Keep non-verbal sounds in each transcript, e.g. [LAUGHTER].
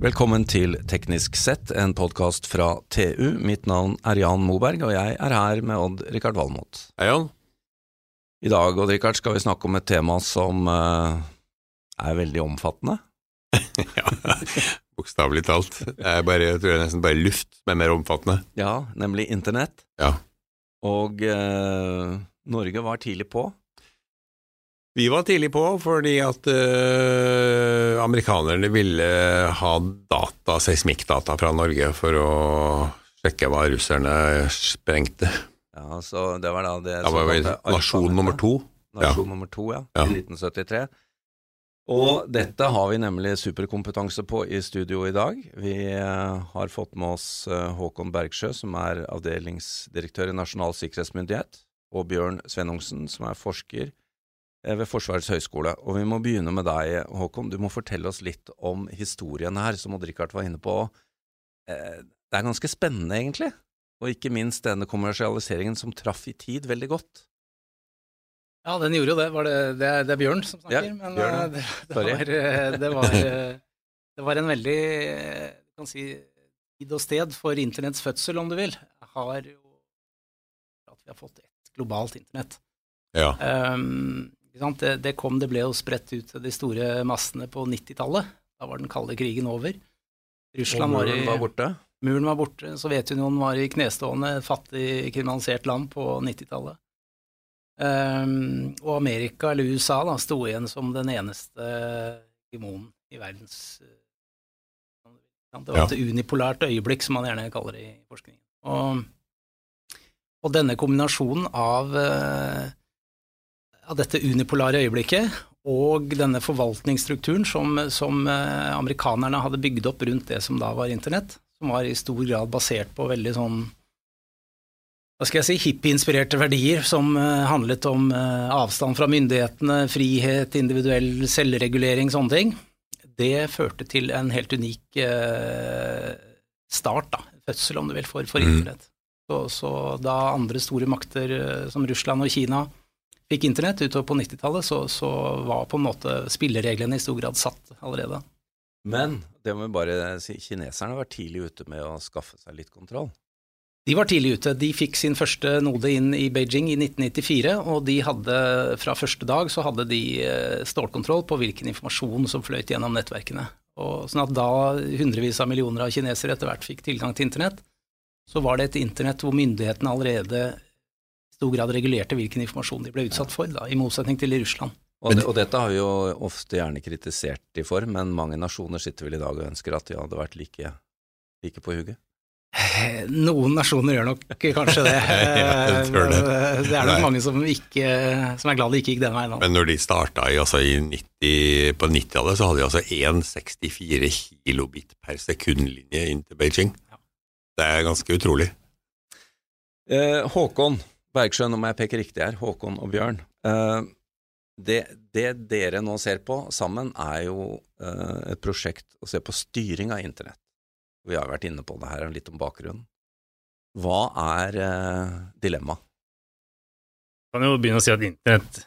Velkommen til Teknisk sett, en podkast fra TU. Mitt navn er Jan Moberg, og jeg er her med Odd-Rikard Valmot. Hei, Jan. I dag Odd-Rikard, skal vi snakke om et tema som uh, er veldig omfattende. [LAUGHS] ja, bokstavelig talt. Jeg, bare, jeg tror det er nesten bare luft som er mer omfattende. Ja, nemlig internett. Ja. Og uh, Norge var tidlig på. Vi var tidlig på fordi at uh, amerikanerne ville ha data, seismikkdata fra Norge for å sjekke hva russerne sprengte. Ja, så det var da det Da var vi nasjon nummer to. Nasjon Ja. nummer to, ja, Ja. i 1973. Og dette har vi nemlig superkompetanse på i studio i dag. Vi eh, har fått med oss eh, Håkon Bergsjø, som er avdelingsdirektør i Nasjonal sikkerhetsmyndighet, og Bjørn Svenungsen, som er forsker ved Forsvarets høgskole. Og vi må begynne med deg, Håkon. Du må fortelle oss litt om historien her, som Odd-Rikard var inne på. Eh, Det er ganske spennende, egentlig. Og ikke minst denne kommersialiseringen som traff i tid veldig godt. Ja, den gjorde jo det. Var det, det, er, det er Bjørn som snakker. Ja, men Bjørn, eh, det, det, var, eh, det, var, eh, det var en veldig eh, kan si, tid og sted for internetts fødsel, om du vil. Jeg Har jo at vi har fått et globalt internett. Ja. Um? Det, det kom, det ble jo spredt ut til de store massene på 90-tallet. Da var den kalde krigen over. Russland og var, i, var borte. muren var borte. Sovjetunionen var i knestående, fattig, kriminalisert land på 90-tallet. Um, og Amerika, eller USA, da, sto igjen som den eneste demonen i verdens eh, Det var Ja. et unipolært øyeblikk, som man gjerne kaller det i forskningen. Og, og denne kombinasjonen av, eh, av dette unipolare øyeblikket og denne forvaltningsstrukturen som, som eh, amerikanerne hadde bygd opp rundt det som da var internett, som var i stor grad basert på veldig sånn hva skal jeg si, hippie-inspirerte verdier som eh, handlet om eh, avstand fra myndighetene, frihet, individuell selvregulering, sånne ting. Det førte til en helt unik start, da, fødsel om du vil, for, for Mm. internett. Så, så da andre store makter som Russland og Kina fikk internett utover på 90-tallet, så, så var på en måte spillereglene i stor grad satt allerede. Men det må vi bare si, kineserne var tidlig ute med å skaffe seg litt kontroll. De var tidlig ute. De fikk sin første node inn i Beijing i 1994, og de hadde fra første dag så hadde de eh, stålkontroll på hvilken informasjon som fløyt gjennom nettverkene. Og sånn at da hundrevis av millioner av kinesere etter hvert fikk tilgang til internett, så var det et internett hvor myndighetene allerede stor grad regulerte hvilken informasjon de ble utsatt for, da, i motsetning til i Russland. Og, det, og dette har vi jo ofte gjerne kritisert de for, men mange nasjoner sitter vel i dag og ønsker at de hadde vært like, like på hugget. Eh, Noen nasjoner gjør nok kanskje det. [LAUGHS] Ja, det. Eh, det er nok Nei. mange som, ikke, som er glad det ikke gikk den veien. Men når de starta i, altså i 90, på 90-tallet, så hadde de altså 1,64 kilobit per sekundlinje inn til Beijing. Ja. Det er ganske utrolig. Eh, Håkon Bergsjø, om jeg peker riktig her, Håkon og Bjørn. Eh, det, det dere nå ser på sammen, er jo eh, et prosjekt å se på styring av internett. Vi har vært inne på det her, litt om bakgrunnen. Hva er eh, dilemmaet? kan jo begynne å si at internett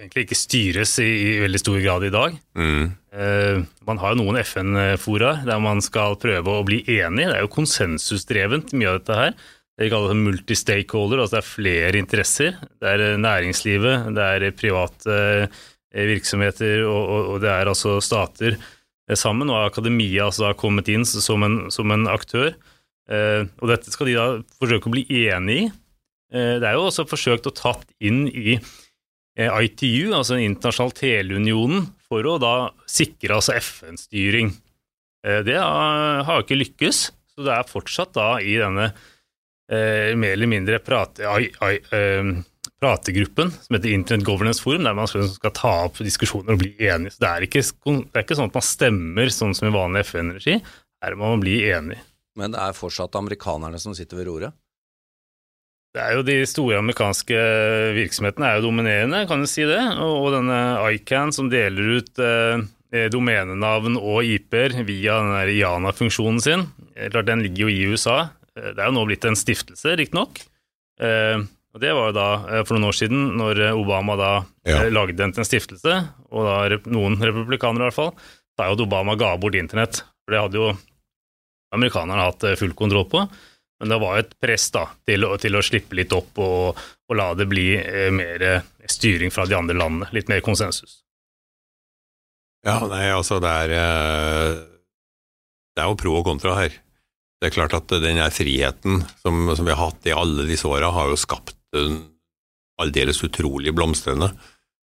egentlig ikke styres i, i veldig stor grad i dag. Mm. Eh, man har jo noen FN-fora der man skal prøve å bli enig. Det er jo konsensusdrevent, mye av dette her. Det kalles multi-stakeholder, altså det er flere interesser. Det er eh, næringslivet, det er private eh, virksomheter, og, og, og det er altså stater eh, sammen. Og akademia altså har kommet inn som en, som en aktør. Eh, og dette skal de da forsøke å bli enig i. Eh, Det er jo også forsøkt å tatt inn i eh, ITU, altså den internasjonale teleunionen, for å da sikre altså FN-styring. Eh, Det har ikke lykkes, så det er fortsatt da i denne eh, mer eller mindre prate, ai, ai, eh, prategruppen som heter Internet Governance Forum, der man skal ta opp diskusjoner og bli enige. Så det er ikke, det er ikke sånn at man stemmer sånn som i vanlig FN-regi, her må man bli enig. Men det er fortsatt amerikanerne som sitter ved roret. Det er jo De store amerikanske virksomhetene er jo dominerende, kan du si det. Og, og denne ICAN som deler ut eh, domenenavn og IP-er via den IANA-funksjonen sin, eh, klart den ligger jo i USA. Eh, Det er jo nå blitt en stiftelse, riktignok. Eh, og det var jo da eh, for noen år siden, når Obama da Ja. lagde den til en stiftelse, og da noen republikanere i hvert fall, sa jo at Obama ga bort internett. For det hadde jo amerikanerne hatt full kontroll på. Men det var jo et press da, til, til å slippe litt opp og, og la det bli mer styring fra de andre landene. Litt mer konsensus. Ja, nei, altså det er Det er jo pro og kontra her. Det er klart at den friheten som, som vi har hatt i alle disse åra, har jo skapt en aldeles utrolig blomstrende.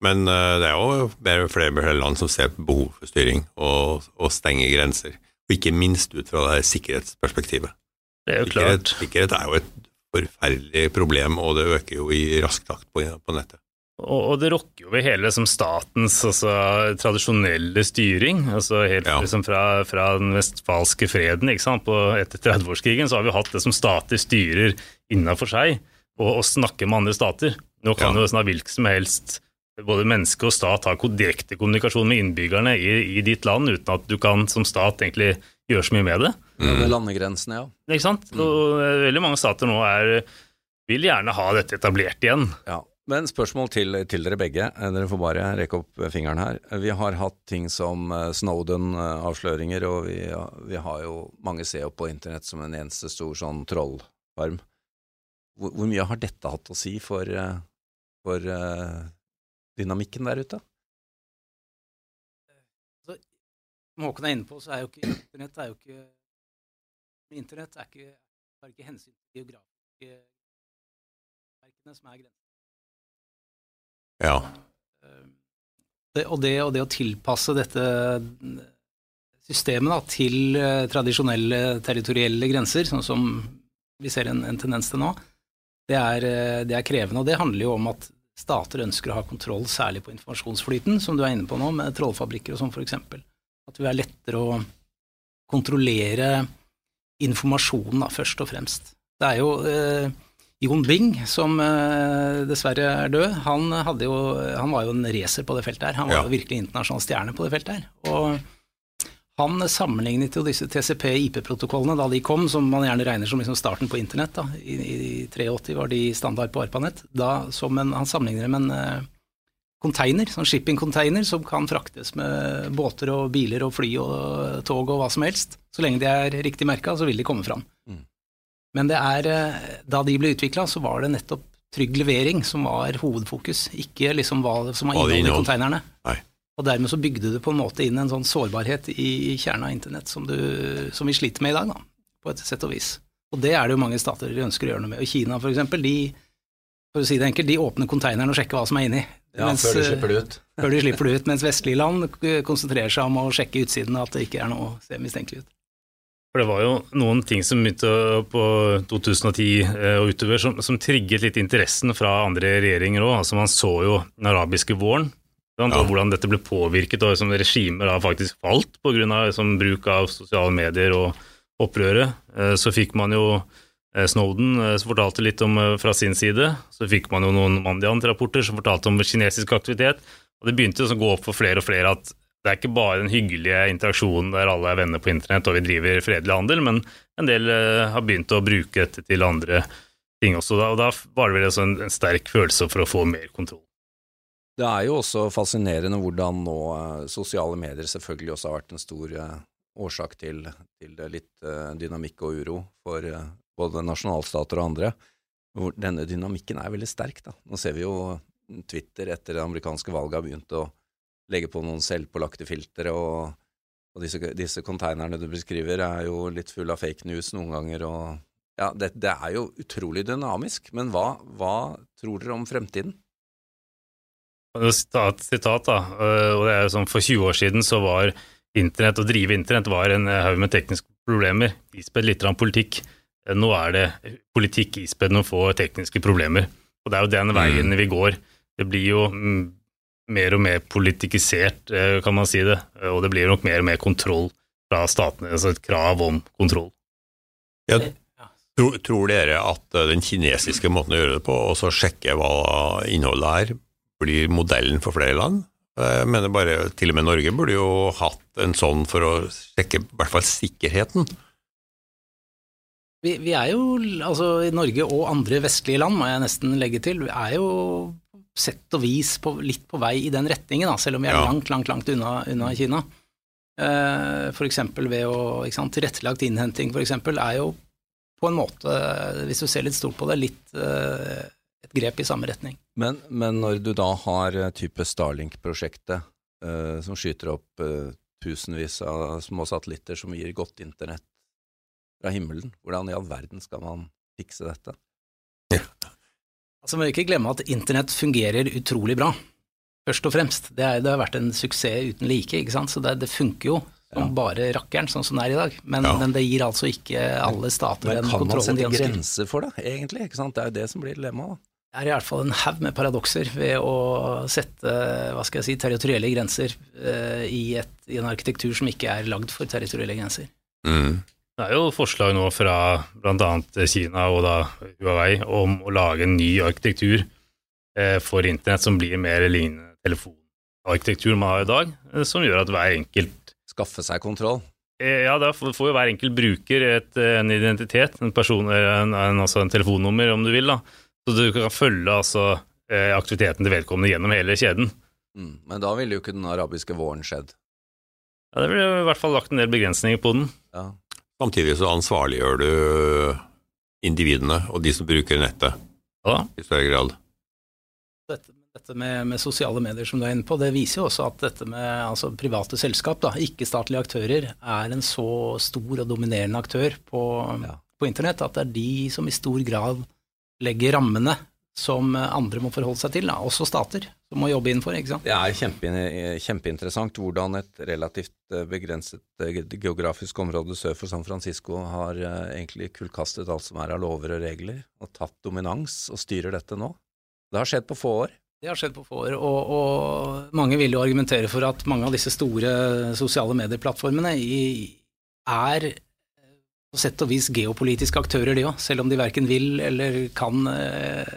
Men eh, det er jo flere flere land som ser på behov for styring og, og stenger grenser. Og ikke minst ut fra det her sikkerhetsperspektivet. Det er jo Sikkerhet, sikkerhet er jo et forferdelig problem, og det øker jo i rask takt på, på nettet. Og, og det rokker jo ved hele som statens altså, tradisjonelle styring. altså Helt Ja. liksom fra, fra den vestfalske freden ikke sant? På, etter 30-årskrigen, så har vi hatt det som stater styrer innafor seg, og, og snakker med andre stater. Nå kan Ja. jo sånn hvilken som helst både menneske og stat ha direkte kommunikasjon med innbyggerne i, i ditt land, uten at du kan som stat egentlig gjøre så mye med det. Mm. Med landegrensene, ja. Ikke sant? Og eh, veldig mange stater nå er, vil gjerne ha dette etablert igjen. Ja, men spørsmål til, til dere begge. Eh, Dere får bare rekke opp fingeren her. Eh, Vi har hatt ting som eh, Snowden-avsløringer, og vi, vi har jo Mange ser jo på internett som en eneste stor sånn trollvarm. Hvor, hvor mye har dette hatt å si for, for uh, dynamikken der ute? Som Håkon er inne på, så er jo ikke internett er jo ikke Internett er ikke, tar ikke hensyn til geografiske merkene som er grenser. Ja. Det, og, det, og det å tilpasse dette systemet da, til eh, tradisjonelle territorielle grenser, sånn som vi ser en, en tendens til nå, det er, eh, det er krevende. Og det handler jo om at stater ønsker å ha kontroll særlig på informasjonsflyten, som du er inne på nå, med trollfabrikker og sånn f.eks. At det er lettere å kontrollere informasjonen da, først og fremst. Det er jo eh, Jon Bing, som eh, dessverre er død, han, jo, han var jo en racer på det feltet her. Han var Ja. jo virkelig internasjonal stjerne på det feltet her. Og han sammenlignet jo disse TCP-IP-protokollene da de kom, som man gjerne regner som liksom starten på internett. da, I, i 83 var de standard på ARPANET. Da, som en, han sammenligner det med en eh, container, sånn shipping-container, som kan fraktes med båter og biler og fly og tog og hva som helst. Så lenge de er riktig merka, så vil de komme fram. Mm. Men det er, eh, da de ble utvikla, så var det nettopp trygg levering som var hovedfokus, ikke liksom hva som var det innholdet i konteinerne. Nei. Og dermed så bygde du på en måte inn en sånn sårbarhet i, kjernen av internett som, du, som vi sliter med i dag, da, på et sett og vis. Og det er det jo mange stater ønsker å gjøre noe med. Og Kina for eksempel, de, for å si det enkelt, de åpner konteineren og sjekker hva som er inni. Ja, Mens, før de eh, slipper det ut. før de slipper det ut, [LAUGHS] mens vestlige land eh, konsentrerer seg om å sjekke utsiden, at det ikke er noe å se mistenkelig ut. For det var jo noen ting som begynte på 2010 eh, og utover, som, som trigget litt interessen fra andre regjeringer òg. Altså man så jo den arabiske våren, sant, Ja. og hvordan dette ble påvirket, og liksom, regimer har faktisk falt pga. bruk av sosiale medier og opprøret. Eh, Så fikk man jo eh, Snowden som fortalte litt om fra sin side. Så fikk man jo noen Mandiant-rapporter som fortalte om kinesisk aktivitet. Og det begynte å gå opp for flere og flere at det er ikke bare den hyggelige interaksjonen der alle er venner på internett og vi driver fredelig handel, men en del eh, har begynt å bruke dette til andre ting også. Og da var det vel en, en sterk følelse for å få mer kontroll. Det er jo også fascinerende hvordan nå eh, sosiale medier selvfølgelig også har vært en stor eh, årsak til, til litt dynamikk og uro for både nasjonalstater og andre. Denne dynamikken er veldig sterk. Da. Nå ser vi jo Twitter etter det amerikanske valget har begynt å legge på noen selvpålagte filtre, og, og disse, disse konteinerne du beskriver er jo litt fulle av fake news noen ganger. og ja, det, det er jo utrolig dynamisk, men hva, hva tror dere om fremtiden? Sitat, sitat, da. øh, Og det er jo sånn, For 20 år siden så var internett, å drive internett var en eh, haug med tekniske problemer. Ispedd litt av politikk. Eh, Nå er det politikk ispedd noen få tekniske problemer. Og det er jo den veien vi går. Det blir jo mm, mer og mer politikisert, eh, kan man si det. Eh, Og det blir nok mer og mer kontroll fra statene, altså et krav om kontroll. Ja, Ja. Tror, tror dere at eh, den kinesiske måten å gjøre det på, og så sjekke hva innholdet er, blir modellen for flere land? Jeg mener bare, Til og med Norge burde jo hatt en sånn for å sjekke i hvert fall sikkerheten. Vi, vi er jo, altså i Norge og andre vestlige land, må jeg nesten legge til, vi er jo sett og vis på, litt på vei i den retningen, da, selv om vi er Ja. langt, langt, langt unna, unna Kina. Uh, f.eks. ved å ikke sant, Tilrettelagt innhenting f.eks. er jo på en måte, hvis du ser litt stort på det, litt uh, et grep i samme retning. Men, men når du da har eh, type Starlink-prosjektet, uh, som skyter opp eh, tusenvis av små satellitter som gir godt internett fra himmelen, hvordan i all verden skal man fikse dette? Altså, må vi ikke glemme at internett fungerer utrolig bra, først og fremst. Det, er, det har vært en suksess uten like, ikke sant? så det, det funker jo som Ja. bare rakkeren, sånn som det er i dag. Men, Ja. men det gir altså ikke alle stater Men den kan man sette grenser for det, egentlig? Ikke sant? Det er jo det som blir dilemmaet. da. Det er i hvert fall en haug med paradokser ved å sette hva skal jeg si, territorielle grenser uh, i, et, i en arkitektur som ikke er lagd for territorielle grenser. Mm. Det er jo forslag nå fra bl.a. Kina og da Huawei om å lage en ny arkitektur eh, for internett som blir mer lignende telefonarkitektur man har i dag, eh, som gjør at hver enkelt Skaffe seg kontroll. eh, Ja, da får jo hver enkelt bruker et, en identitet, en person, en, en, altså en telefonnummer om du vil, da. Så du kan følge altså aktiviteten til vedkommende gjennom hele kjeden. Mm. Men da ville jo ikke den arabiske våren skjedd. Ja, det ville i hvert fall lagt en del begrensninger på den. Ja. Samtidig så ansvarliggjør du individene og de som bruker nettet Ja, i større grad. Dette, dette med, med sosiale medier som du er inne på, det viser jo også at dette med altså, private selskap, ikke-statlige aktører, er en så stor og dominerende aktør på, Ja. på internett at det er de som i stor grad legger rammene som andre må forholde seg til, da, også stater, som må jobbe innenfor. ikke sant? Det er kjempe, kjempeinteressant hvordan et relativt eh, begrenset eh, geografisk område sør for San Francisco har eh, egentlig kullkastet alt som er av lover og regler, og tatt dominans og styrer dette nå. Det har skjedd på få år. Det har skjedd på få år, og, og mange vil jo argumentere for at mange av disse store sosiale medieplattformene i, er eh, på sett og vis geopolitiske aktører, de òg. Selv om de verken vil eller kan eh,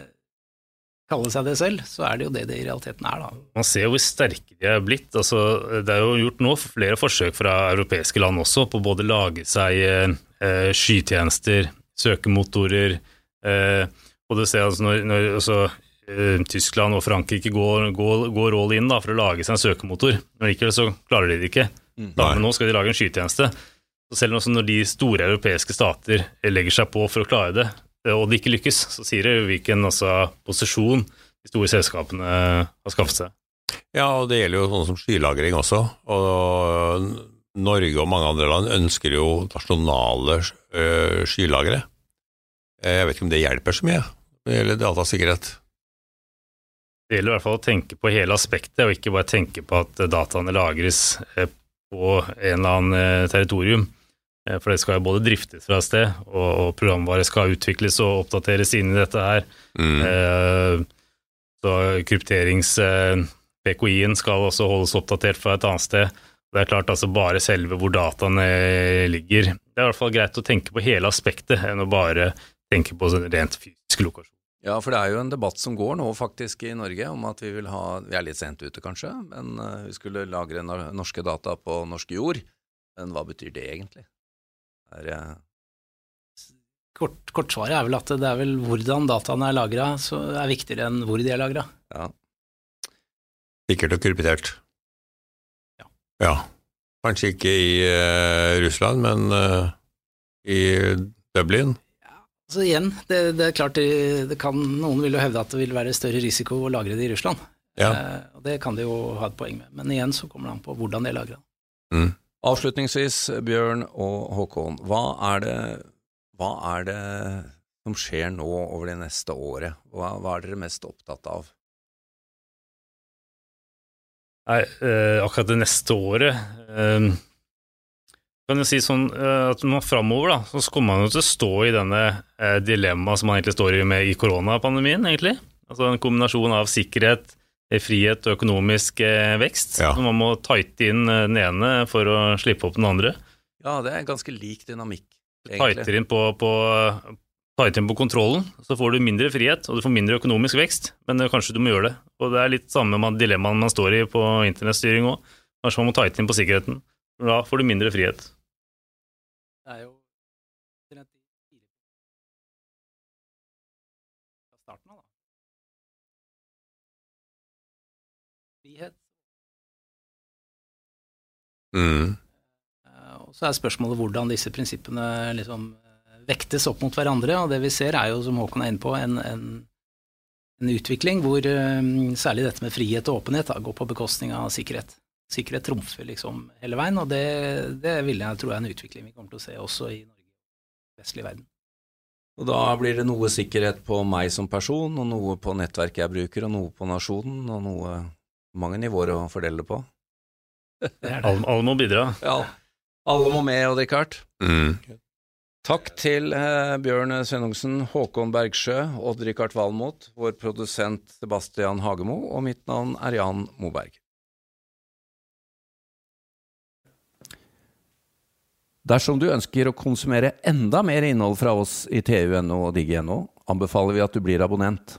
kalle seg det selv, så er det jo det det i realiteten er, da. Man ser jo hvor sterke de er blitt. Altså, det er jo gjort nå flere forsøk fra europeiske land også på både lage seg eh, eh, skytjenester, søkemotorer eh, Og du ser altså når, når altså, eh, Tyskland og Frankrike går, går, går all in da, for å lage seg en søkemotor. Når ikke så klarer de det ikke. Mm. Da, men nå skal de lage en skytjeneste. Så selv om når de store europeiske stater legger seg på for å klare det, og det ikke lykkes, så sier det hvilken altså, posisjon de store selskapene har skaffet seg. Ja, og det gjelder jo sånn som skylagring også. Og Norge og mange andre land ønsker jo nasjonale skylagre. Eh, Jeg vet ikke om det hjelper så mye når det gjelder datasikkerhet. Det gjelder i hvert fall å tenke på hele aspektet, og ikke bare tenke på at dataene lagres eh, på en eller annen eh, territorium. Eh, For det skal jo både driftes fra et sted, og, og programvare skal utvikles og oppdateres inn i dette her. Mm. Eh, Så krypterings-PKI-en skal også holdes oppdatert fra et annet sted. Det er klart altså bare selve hvor dataene ligger. Det er i hvert fall greit å tenke på hele aspektet, enn å bare tenke på sånn rent fysisk lokasjon. Ja, for det er jo en debatt som går nå faktisk i Norge om at vi vil ha Vi er litt sent ute kanskje, men eh, vi skulle lagre norske data på norsk jord. Men hva betyr det egentlig? Er, Kort, kortsvaret er vel at det er vel hvordan dataene er lagra, så er viktigere enn hvor de er lagra. ja. Sikkert og kryptert. Ja. ja. Kanskje ikke i uh, Russland, men uh, i Dublin. altså igjen, det, det er klart det, det kan, Noen vil jo hevde at det vil være større risiko å lagre det i Russland. Ja. Uh, og Det kan de jo ha et poeng med. Men igjen så kommer det an på hvordan de er lagra. Mm. Avslutningsvis, Bjørn og Håkon, hva er det, hva er det som skjer nå over det neste året? Hva, hva er dere mest opptatt av? Nei, eh, akkurat det neste året eh, kan jeg si sånn eh, at nå framover da, så kommer man jo til å stå i denne eh, dilemmaet som man egentlig står i med i koronapandemien, egentlig. Altså en kombinasjon av sikkerhet, frihet og økonomisk eh, vekst. Ja. Så man må tighte inn eh, den ene for å slippe opp den andre. Ja, det er ganske lik dynamikk, egentlig. Tighter inn på, på, tighter inn på kontrollen, så får du mindre frihet, og du får mindre økonomisk vekst, men eh, kanskje du må gjøre det. Og det er litt samme dilemmaet man står i på internettstyring òg. Kanskje man må tighte inn på sikkerheten. Da får du mindre frihet. Det er jo Frihet. Mm. Og så er spørsmålet hvordan disse prinsippene liksom vektes opp mot hverandre. Og det vi ser er jo, som Håkon er inne på, en, en, en utvikling hvor um, særlig dette med frihet og åpenhet da, går på bekostning av sikkerhet. Sikkerhet trumfer liksom hele veien, og det, det vil jeg tro er en utvikling vi kommer til å se også i Norge og vestlig verden. Og da blir det noe sikkerhet på meg som person, og noe på nettverket jeg bruker, og noe på nasjonen, og noe mange nivåer å fordele det på. Det det. Alle, alle må bidra. Ja, alle må med, og drikke hardt. Mm. Takk til eh, Bjørn Svennungsen, Håkon Bergsjø, Odd Rikard Valmot, vår produsent Sebastian Hagemo, og mitt navn er Jan Moberg. Dersom du ønsker å konsumere enda mer innhold fra oss i TU.no og Digi.no, anbefaler vi at du blir abonnent.